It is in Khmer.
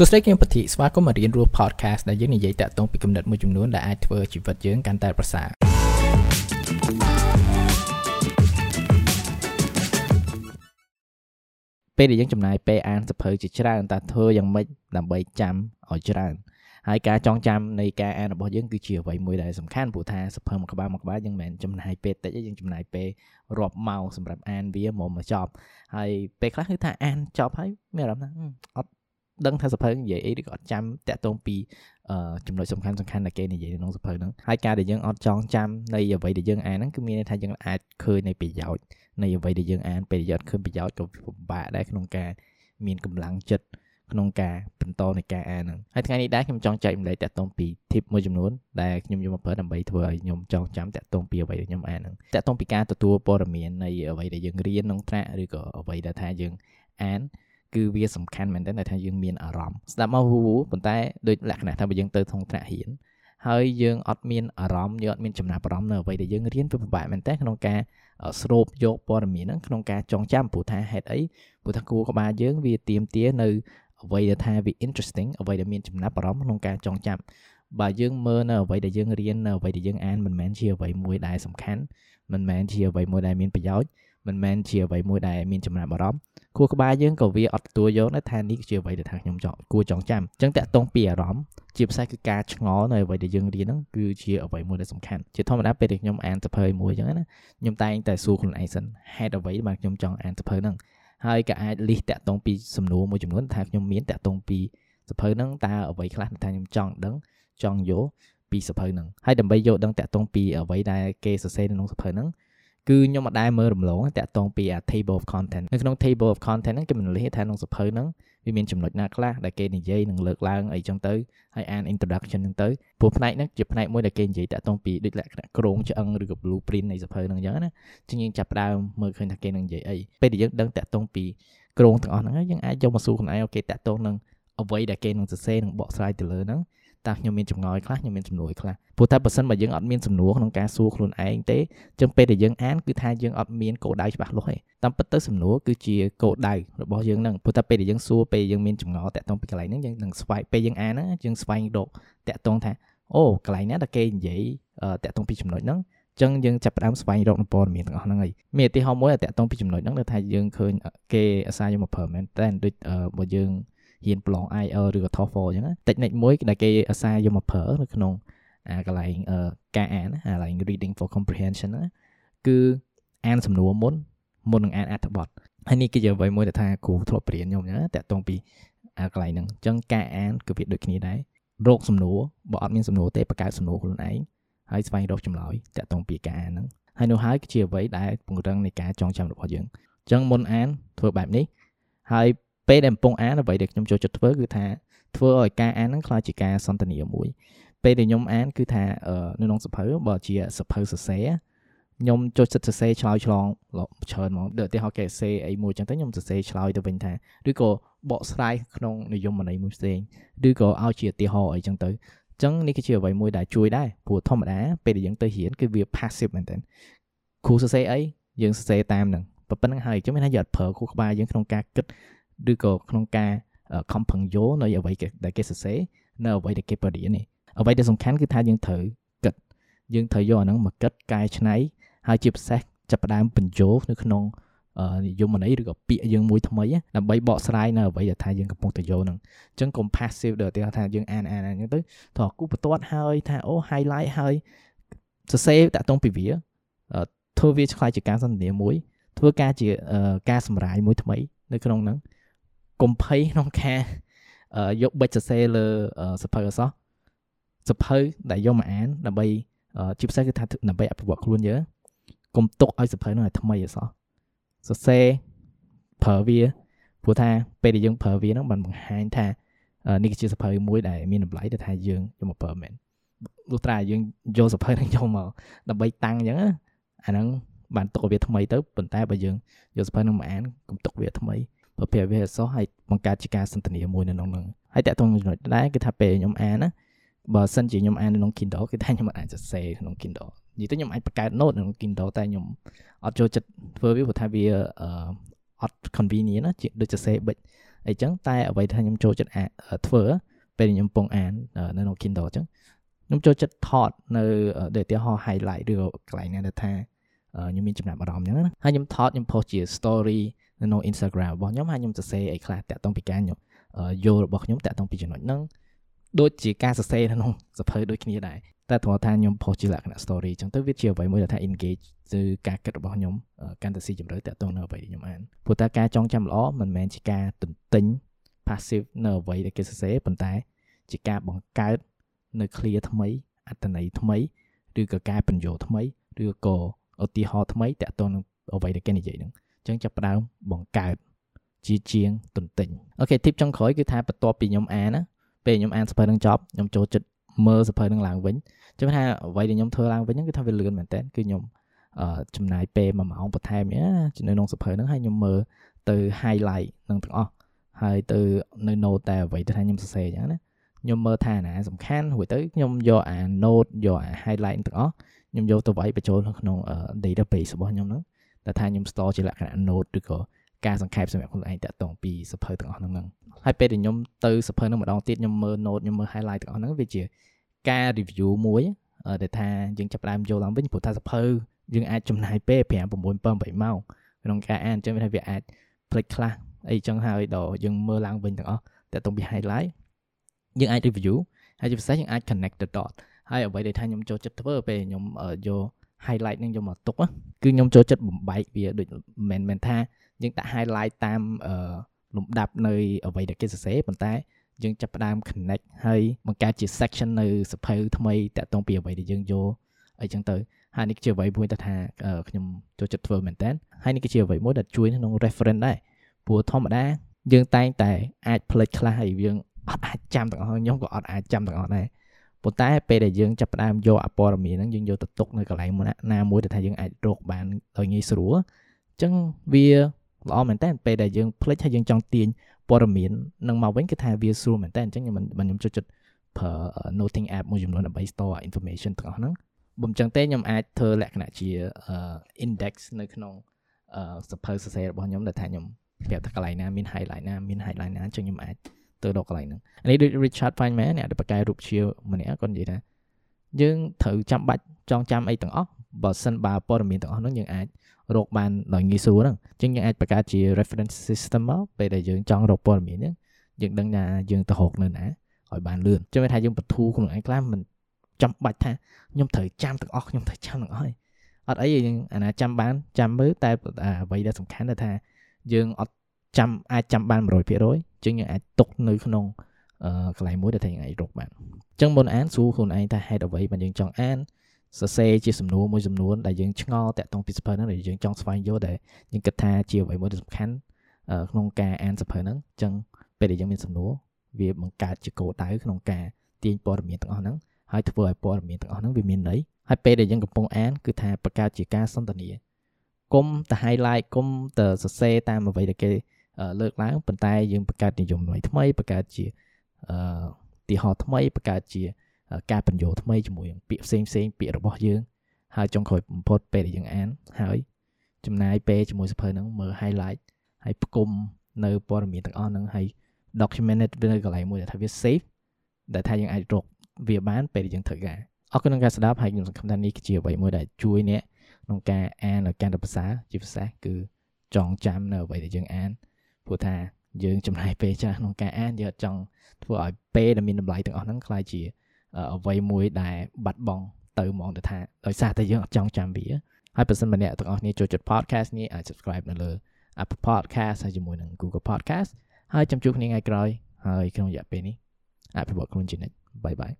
សួស្តីគឹមពធីស្វាគមន៍មករៀនរស់ podcast ដែលយើងនិយាយតាក់ទងពីគំនិតមួយចំនួនដែលអាចធ្វើជីវិតយើងកាន់តែប្រសើរពេលដែលយើងចំណាយពេលអានសភៅជាច្រើនតើធ្វើយ៉ាងម៉េចដើម្បីចាំឲ្យច្រើនហើយការចងចាំនៃការអានរបស់យើងគឺជាអ្វីមួយដែលសំខាន់ព្រោះថាសភៅមួយក្បាលមួយក្បាលយើងមិនមែនចំណាយពេលតិចទេយើងចំណាយពេលរាប់ម៉ោងសម្រាប់អានវាមកមកចប់ហើយពេលខ្លះគឺថាអានចប់ហើយមានអារម្មណ៍ថាអត់ ដឹងថាសភៅនិយាយអីឬក៏អត់ចាំតាក់ទងពីចំណុចសំខាន់សំខាន់ដែលគេនិយាយក្នុងសភៅហ្នឹងហើយការដែលយើងអត់ចងចាំនៃអ្វីដែលយើងអានហ្នឹងគឺមានន័យថាយើងអាចឃើញនៃប្រយោជន៍នៃអ្វីដែលយើងអានពេលយើងឃើញប្រយោជន៍ក៏ពិបាកដែរក្នុងការមានកម្លាំងចិត្តក្នុងការបន្តនៃការអានហ្នឹងហើយថ្ងៃនេះដែរខ្ញុំចង់ចែកម្លែកតាក់ទងពី tip មួយចំនួនដែលខ្ញុំយកមកប្រើដើម្បីធ្វើឲ្យខ្ញុំចងចាំតាក់ទងពីអ្វីដែលខ្ញុំអានហ្នឹងតាក់ទងពីការទទួលព័ត៌មាននៃអ្វីដែលយើងរៀនក្នុងថ្នាក់ឬក៏អ្វីដែលថាយើងអាន គឺវាសំខាន់មែនទែនដែលថាយើងមានអារម្មណ៍ស្ដាប់មកវូវប៉ុន្តែដូចលក្ខណៈថាបើយើងទៅក្នុងថ្នាក់រៀនហើយយើងអត់មានអារម្មណ៍យើងអត់មានចំណាប់អារម្មណ៍នៅអ្វីដែលយើងរៀនវាពិបាកមែនតើក្នុងការស្រូបយកព័ត៌មានហ្នឹងក្នុងការចងចាំព្រោះថាហេតុអីព្រោះថាគួរក្បាលយើងវាទៀមទានៅអ្វីដែលថាវា interesting អ្វីដែលមានចំណាប់អារម្មណ៍ក្នុងការចងចាំបើយើងមើលនៅអ្វីដែលយើងរៀននៅអ្វីដែលយើងអានមិនមែនជាអ្វីមួយដែលសំខាន់មិនមែនជាអ្វីមួយដែលមានប្រយោជន៍ មិនមែនជាអ្វីមួយដែលមានចំណាប់អារម្មណ៍ខួរក្បាលយើងក៏វាអត់ទទួលយកដែរថានេះជាអ្វីដែលថាខ្ញុំចង់គួរចងចាំអញ្ចឹងតាក់ទងពីអារម្មណ៍ជាពិសេសគឺការឆ្ងល់នៅអ្វីដែលយើងរៀនហ្នឹងគឺជាអ្វីមួយដែលសំខាន់ជាធម្មតាពេលដែលខ្ញុំអានសភៅមួយអញ្ចឹងណាខ្ញុំតែងតែសួរខ្លួនឯងសិនហេតុអ្វីបានខ្ញុំចង់អានសភៅហ្នឹងហើយក៏អាចលិះតាក់ទងពីសំណួរមួយចំនួនថាខ្ញុំមានតាក់ទងពីសភៅហ្នឹងតើអ្វីខ្លះថាខ្ញុំចង់ដឹងចង់យកពីសភៅហ្នឹងហើយដើម្បីយកដឹងតាក់ទងពីអ្វីដែលគេសរសេរនៅក្នុងសភៅហ្នឹង គឺខ្ញុំអត់ដែលមើលរំលងតាក់ទងពី table of content នៅក្នុង table of content ហ្នឹងគេមិនលិះថាក្នុងសភៅហ្នឹងវាមានចំណុចណាខ្លះដែលគេនិយាយនឹងលើកឡើងអីចឹងទៅហើយអាន introduction ហ្នឹងទៅព្រោះផ្នែកហ្នឹងជាផ្នែកមួយដែលគេនិយាយតាក់ទងពីដូចលក្ខណៈក្រងឆ្អឹងឬក៏ blueprint នៃសភៅហ្នឹងចឹងណាចឹងយើងចាប់ផ្ដើមមើលឃើញថាគេនឹងនិយាយអីពេលដែលយើងដឹងតាក់ទងពីក្រងទាំងអស់ហ្នឹងយើងអាចយកមកសួរខ្លួនឯងអូខេតាក់ទងនឹងអ្វីដែលគេនឹងសរសេរនឹងបកស្រាយទៅលើហ្នឹង តើខ្ញុំមានចម្ងល់ខ្លះខ្ញុំមានសំណួរខ្លះព្រោះតែបើសិនបើយើងអត់មានសំណួរក្នុងការសួរខ្លួនឯងទេចឹងពេលដែលយើងអានគឺថាយើងអត់មានគោលដៅច្បាស់លាស់ទេតាមពិតទៅសំណួរគឺជាគោលដៅរបស់យើងហ្នឹងព្រោះតែពេលដែលយើងសួរពេលយើងមានចម្ងល់តាក់ទងពីកន្លែងហ្នឹងយើងនឹងស្វែងពេលយើងអានហ្នឹងយើងស្វែងរកតាក់ទងថាអូកន្លែងណាដែលគេនិយាយតាក់ទងពីចំណុចហ្នឹងចឹងយើងចាប់ផ្ដើមស្វែងរកនៅព័ត៌មានទាំងអស់ហ្នឹងហើយមានឧទាហរណ៍មួយតាក់ទងពីចំណុចហ្នឹងដែលថាយើងឃើញគេអាសាយកមកប្រើមែនតែដូចបើយើង ហ៊ានប្រឡង IEL ឬក៏ TOEFL អញ្ចឹងណា technique មួយដែលគេអាសាយកមកប្រើនៅក្នុងអាកន្លែងការអានអាកន្លែង reading for comprehension ណាគឺអានសំណួរមុនមុននឹងអានអត្ថបទហើយនេះគឺជាអ្វីមួយដែលថាគ្រូធ្លាប់បរៀនខ្ញុំណាតាក់ទងពីអាកន្លែងហ្នឹងអញ្ចឹងការអានគឺវាដូចគ្នាដែររកសំណួរបើអត់មានសំណួរទេបង្កើតសំណួរខ្លួនឯងហើយស្វែងរកចម្លើយតាក់ទងពីការអានហ្នឹងហើយនោះហើយគឺជាអ្វីដែលពង្រឹងនៃការចងចាំរបស់យើងអញ្ចឹងមុនអានធ្វើបែបនេះហើយ ពេលដែលកំពុងអានអ្វីដែលខ្ញុំចូលចិត្តធ្វើគឺថាធ្វើឲ្យការអានហ្នឹងខ្លាចជាការសន្ទនាមួយ ពេលដែលខ្ញុំអានគឺថានៅក្នុងសភៅបើជាសភៅសរសេរខ្ញុំចូលចិត្តសរសេរឆ្លើយឆ្លងច្រើនហ្មងដូចឧទាហរណ៍គេសរសេរអីមួយចឹងទៅខ្ញុំសរសេរឆ្លើយទៅវិញថាឬក៏បកស្រាយក្នុងនិយមន័យមួយផ្សេងឬក៏ឲ្យជាឧទាហរណ៍អីចឹងទៅចឹងនេះគឺជាអ្វីមួយដែលជួយដែរព្រោះធម្មតាពេលដែលយើងទៅរៀនគឺវា passive មែនតើគ្រូសរសេរអីយើងសរសេរតាមនឹងប៉ុណ្្នឹងហើយចឹងមានថាយើងអត់ប្រើគ្រូក្បាលយើងក្នុងការគិត ឬក៏ក្នុងការខំប្រឹងយកនៅអ្វីដែលគេសរសេរនៅអ្វីដែលគេបរៀននេះអ្វីដែលសំខាន់គឺថាយើងត្រូវគិតយើងត្រូវយកអាហ្នឹងមកគិតកែច្នៃហើយជាពិសេសចាប់ផ្ដើមបញ្ចូលនៅក្នុងនិយមន័យឬក៏ពាក្យយើងមួយថ្មីដើម្បីបកស្រាយនៅអ្វីដែលថាយើងកំពុងតែយកហ្នឹងអញ្ចឹង compassive ដូចឧទាហរណ៍ថាយើងអានអានអញ្ចឹងទៅទៅគូបន្ទាត់ហើយថាអូ highlight ហើយសរសេរតាក់ទងពីវាធ្វើវាឆ្លៃជាការសន្ទនាមួយធ្វើការជាការសម្រាយមួយថ្មីនៅក្នុងហ្នឹង កុំភ័យក្នុងការយកបិចសរសេរលើសភៅអសោះសភៅដែលយកមកអានដើម្បីជាពិសេសគឺថាដើម្បីអភិវឌ្ឍខ្លួនយើងកុំទុកឲ្យសភៅនោះឲ្យថ្មីអសោះសរសេរប្រើវាព្រោះថាពេលដែលយើងប្រើវាហ្នឹងបានបង្ហាញថានេះគឺជាសភៅមួយដែលមានតម្លៃដែលថាយើងយកមកប្រើមែនលុះត្រាយើងយកសភៅហ្នឹងយកមកដើម្បីតាំងអញ្ចឹងអាហ្នឹងបានទុកវាថ្មីទៅប៉ុន្តែបើយើងយកសភៅហ្នឹងមកអានកុំទុកវាថ្មី ប្រភេទវាអសោះហើយបង្កើតជាការសន្ទនាមួយនៅក្នុងហ្នឹងហើយតើតងចំណុចដែរគឺថាពេលខ្ញុំអានណាបើសិនជាខ្ញុំអាននៅក្នុង Kindle គឺថាខ្ញុំអាចសរសេរក្នុង Kindle និយាយទៅខ្ញុំអាចបង្កើត note នៅក្នុង Kindle តែខ្ញុំអត់ចូលចិត្តធ្វើវាព្រោះថាវាអត់ convenient ណាដូចសរសេរបិចអីចឹងតែអ្វីថាខ្ញុំចូលចិត្តធ្វើពេលខ្ញុំពងអាននៅក្នុង Kindle អញ្ចឹងខ្ញុំចូលចិត្តថតនៅដូចឧទាហរណ៍ highlight ឬកន្លែងណាដែលថាខ្ញុំមានចំណាប់អារម្មណ៍អញ្ចឹងណាហើយខ្ញុំថតខ្ញុំ post ជា story នៅក្នុង Instagram របស់ខ្ញុំហើយខ្ញុំសរសេរអីខ្លះតាក់ទងពីការខ្ញុំយល់របស់ខ្ញុំតាក់ទងពីចំណុចហ្នឹងដូចជាការសរសេរនៅក្នុងសភៅដូចគ្នាដែរតែត្រង់ថាខ្ញុំ post ជាលក្ខណៈ story អញ្ចឹងទៅវាជាអ្វីមួយដែលថា engage ទៅការគិតរបស់ខ្ញុំកាន់តែស៊ីជម្រៅតាក់ទងនៅអ្វីដែលខ្ញុំអានព្រោះតែការចងចាំល្អមិនមែនជាការទន្ទិញ passive នៅអ្វីដែលគេសរសេរប៉ុន្តែ ជាការបង្កើតនៅ clear ថ្មីអត្ថន័យថ្មីឬក៏ការបញ្យោថ្មីឬក៏ឧទាហរណ៍ថ្មីតាក់ទងនឹងអ្វីដែលគេនិយាយហ្នឹង អញ្ចឹងចាប់ផ្ដើមបង្កើតជាជាងទន្ទិញអូខេ tip ចុងក្រោយគឺថាបន្ទាប់ពីខ្ញុំអានណាពេលខ្ញុំអានសភៅនឹងចប់ខ្ញុំចូលចិត្តមើលសភៅនឹងឡើងវិញចឹងថាអ្វីដែលខ្ញុំធ្វើឡើងវិញហ្នឹងគឺថាវាលឿនមែនតើគឺខ្ញុំចំណាយពេល1ម៉ោងបន្ថែមនៅក្នុងសភៅហ្នឹងហើយខ្ញុំមើលទៅ highlight នឹងទាំងអស់ហើយទៅនៅ note តែអ្វីដែលថាខ្ញុំសរសេរអញ្ចឹងណាខ្ញុំមើលថាណាសំខាន់រួចទៅខ្ញុំយកអា note យកអា highlight ទាំងអស់ខ្ញុំយកទៅវាយបញ្ចូលក្នុង database របស់ខ្ញុំហ្នឹង តែថាខ្ញុំ store ជាលក្ខណៈ note ឬក៏ការសង្ខេបសម្រាប់ខ្លួនឯងតាក់ទងពីសភៅទាំងអស់ហ្នឹងហើយពេលដែលខ្ញុំទៅសភៅហ្នឹងម្ដងទៀតខ្ញុំមើល note ខ្ញុំមើល highlight ទាំងអស់ហ្នឹងវាជាការ review មួយដែលថាយើងចាប់ផ្ដើមយកឡើងវិញព្រោះថាសភៅយើងអាចចំណាយពេល5 6 7 8ម៉ោងក្នុងការអានអញ្ចឹងវាអាចផ្លេចខ្លះអីចឹងហើយដល់យើងមើលឡើងវិញទាំងអស់តែតុងពី highlight យើងអាច review ហើយជាពិសេសយើងអាច connect the dot ហើយអ្វីដែលថាខ្ញុំចូលចិត្តធ្វើពេលខ្ញុំយក highlight នឹងយកមកទុកគឺខ្ញុំចូលចិត្តបំបែកវាដូចមិនមែនថាយើងដាក់ highlight តាមលំដាប់នៅអ្វីដែលគេសរសេរប៉ុន្តែយើងចាប់ផ្ដើម connect ហើយបង្កើតជា section នៅសភៅថ្មីតាក់ទងពីអ្វីដែលយើងយកអីចឹងទៅហើយនេះជាអ្វីមួយដែលថាខ្ញុំចូលចិត្តធ្វើមែនតើហើយនេះគឺជាអ្វីមួយដែលជួយក្នុង reference ដែរព្រោះធម្មតាយើងតែងតែអាចផ្លេចខ្លះហើយយើងអត់អាចចាំទាំងអស់ខ្ញុំក៏អត់អាចចាំទាំងអស់ដែរ ប៉ុន្តែពេលដែលយើងចាប់ផ្ដើមយកអព័ត៌មានហ្នឹងយើងយកទៅទុកនៅកន្លែងណាមួយដែលថាយើងអាចរកបានដោយងាយស្រួលអញ្ចឹងវាល្អមែនតើពេលដែលយើងផ្លេចហើយយើងចង់ទាញព័ត៌មាននឹងមកវិញគឺថាវាស្រួលមែនតើអញ្ចឹងខ្ញុំខ្ញុំចូលចិត្តប្រើ noting app មួយចំនួនដើម្បី store information ទាំងអស់ហ្នឹងបើមិនចឹងទេខ្ញុំអាចធ្វើលក្ខណៈជា index នៅក្នុងសភៅសរសេររបស់ខ្ញុំដែលថាខ្ញុំប្រាប់ថាកន្លែងណាមាន highlight ណាមាន highlight ណាអញ្ចឹងខ្ញុំអាច ទៅដល់កន្លែងហ្នឹងនេះដូច Richard Feynman អ្នកដែលបកកែរូបជាម្នាក់គាត់និយាយថាយើងត្រូវចាំបាច់ចងចាំអីទាំងអស់បើសិនបើព័ត៌មានទាំងអស់ហ្នឹងយើងអាចរកបានដោយងាយស្រួលហ្នឹងអញ្ចឹងយើងអាចបង្កើតជា reference system មកពេលដែលយើងចង់រកព័ត៌មានហ្នឹងយើងដឹងថាយើងទៅរកនៅណាឲ្យបានលឿនចឹងថាយើងបទូខ្លួនឯងខ្លះមិនចាំបាច់ថាខ្ញុំត្រូវចាំទាំងអស់ខ្ញុំត្រូវចាំទាំងអស់ហើយអត់អីយើងអាណាចាំបានចាំមើលតែអ្វីដែលសំខាន់គឺថាយើងអត់ ចាំអាចចាំបាន100%ជាងយើងអាចទុកនៅក្នុងកន្លែងមួយដែលថាយើងអាចរកបានអញ្ចឹងមុនអានសួរខ្លួនឯងថាហេតុអ្វីបានយើងចង់អានសរសេរជាសំណួរមួយចំនួនដែលយើងឆ្ងល់តាក់ទងពីសភៅហ្នឹងដែលយើងចង់ស្វែងយល់ដែលយើងគិតថាជាអ្វីមួយដែលសំខាន់ក្នុងការអានសភៅហ្នឹងអញ្ចឹងពេលដែលយើងមានសំណួរវាបង្កើតជាគោលដៅក្នុងការទាញព័ត៌មានទាំងអស់ហ្នឹងហើយធ្វើឲ្យព័ត៌មានទាំងអស់ហ្នឹងវាមានន័យហើយពេលដែលយើងកំពុងអានគឺថាបង្កើតជាការសន្ទនាគុំតែ highlight គុំតែសរសេរតាមអ្វីដែលគេ លើកឡើងប៉ុន្តែយើងបង្កើតនិយមថ្មីថ្មីបង្កើតជាអឺទីហោថ្មីបង្កើតជាការបញ្យោថ្មីជាមួយនឹងពាក្យផ្សេងផ្សេងពាក្យរបស់យើងហើយចុងក្រោយបំផុតពេលដែលយើងអានហើយចំណាយពេលជាមួយសភៅហ្នឹងមើល highlight ហើយផ្គុំនៅព័ត៌មានទាំងអស់ហ្នឹងហើយ documented នៅកន្លែងមួយដែលថាវា safe ដែលថាយើងអាចរកវាបានពេលដែលយើងត្រូវការអរគុណក្នុងការស្ដាប់ហើយខ្ញុំសង្ឃឹមថានេះគឺជាអ្វីមួយដែលជួយអ្នកក្នុងការអានឲ្យកាន់តែភាសាជាភាសាគឺចងចាំនៅអ្វីដែលយើងអាន ព្រោះថាយើងចំណាយពេលច្រើនក្នុងការអានយើងអត់ចង់ធ្វើឲ្យពេលដែលមានតម្លៃទាំងអស់ហ្នឹងខ្លាយជាអ្វីមួយដែលបាត់បង់ទៅហ្មងទៅថាដោយសារតែយើងអត់ចង់ចាំវាហើយបើសិនម្នាក់ទាំងអស់គ្នាចូលចិត្ត podcast នេះអាច subscribe នៅលើ Apple Podcast ហើយជាមួយនឹង Google Podcast ហើយចាំជួបគ្នាថ្ងៃក្រោយហើយក្នុងរយៈពេលនេះអភិវឌ្ឍខ្លួនជានិច្ចបាយបាយ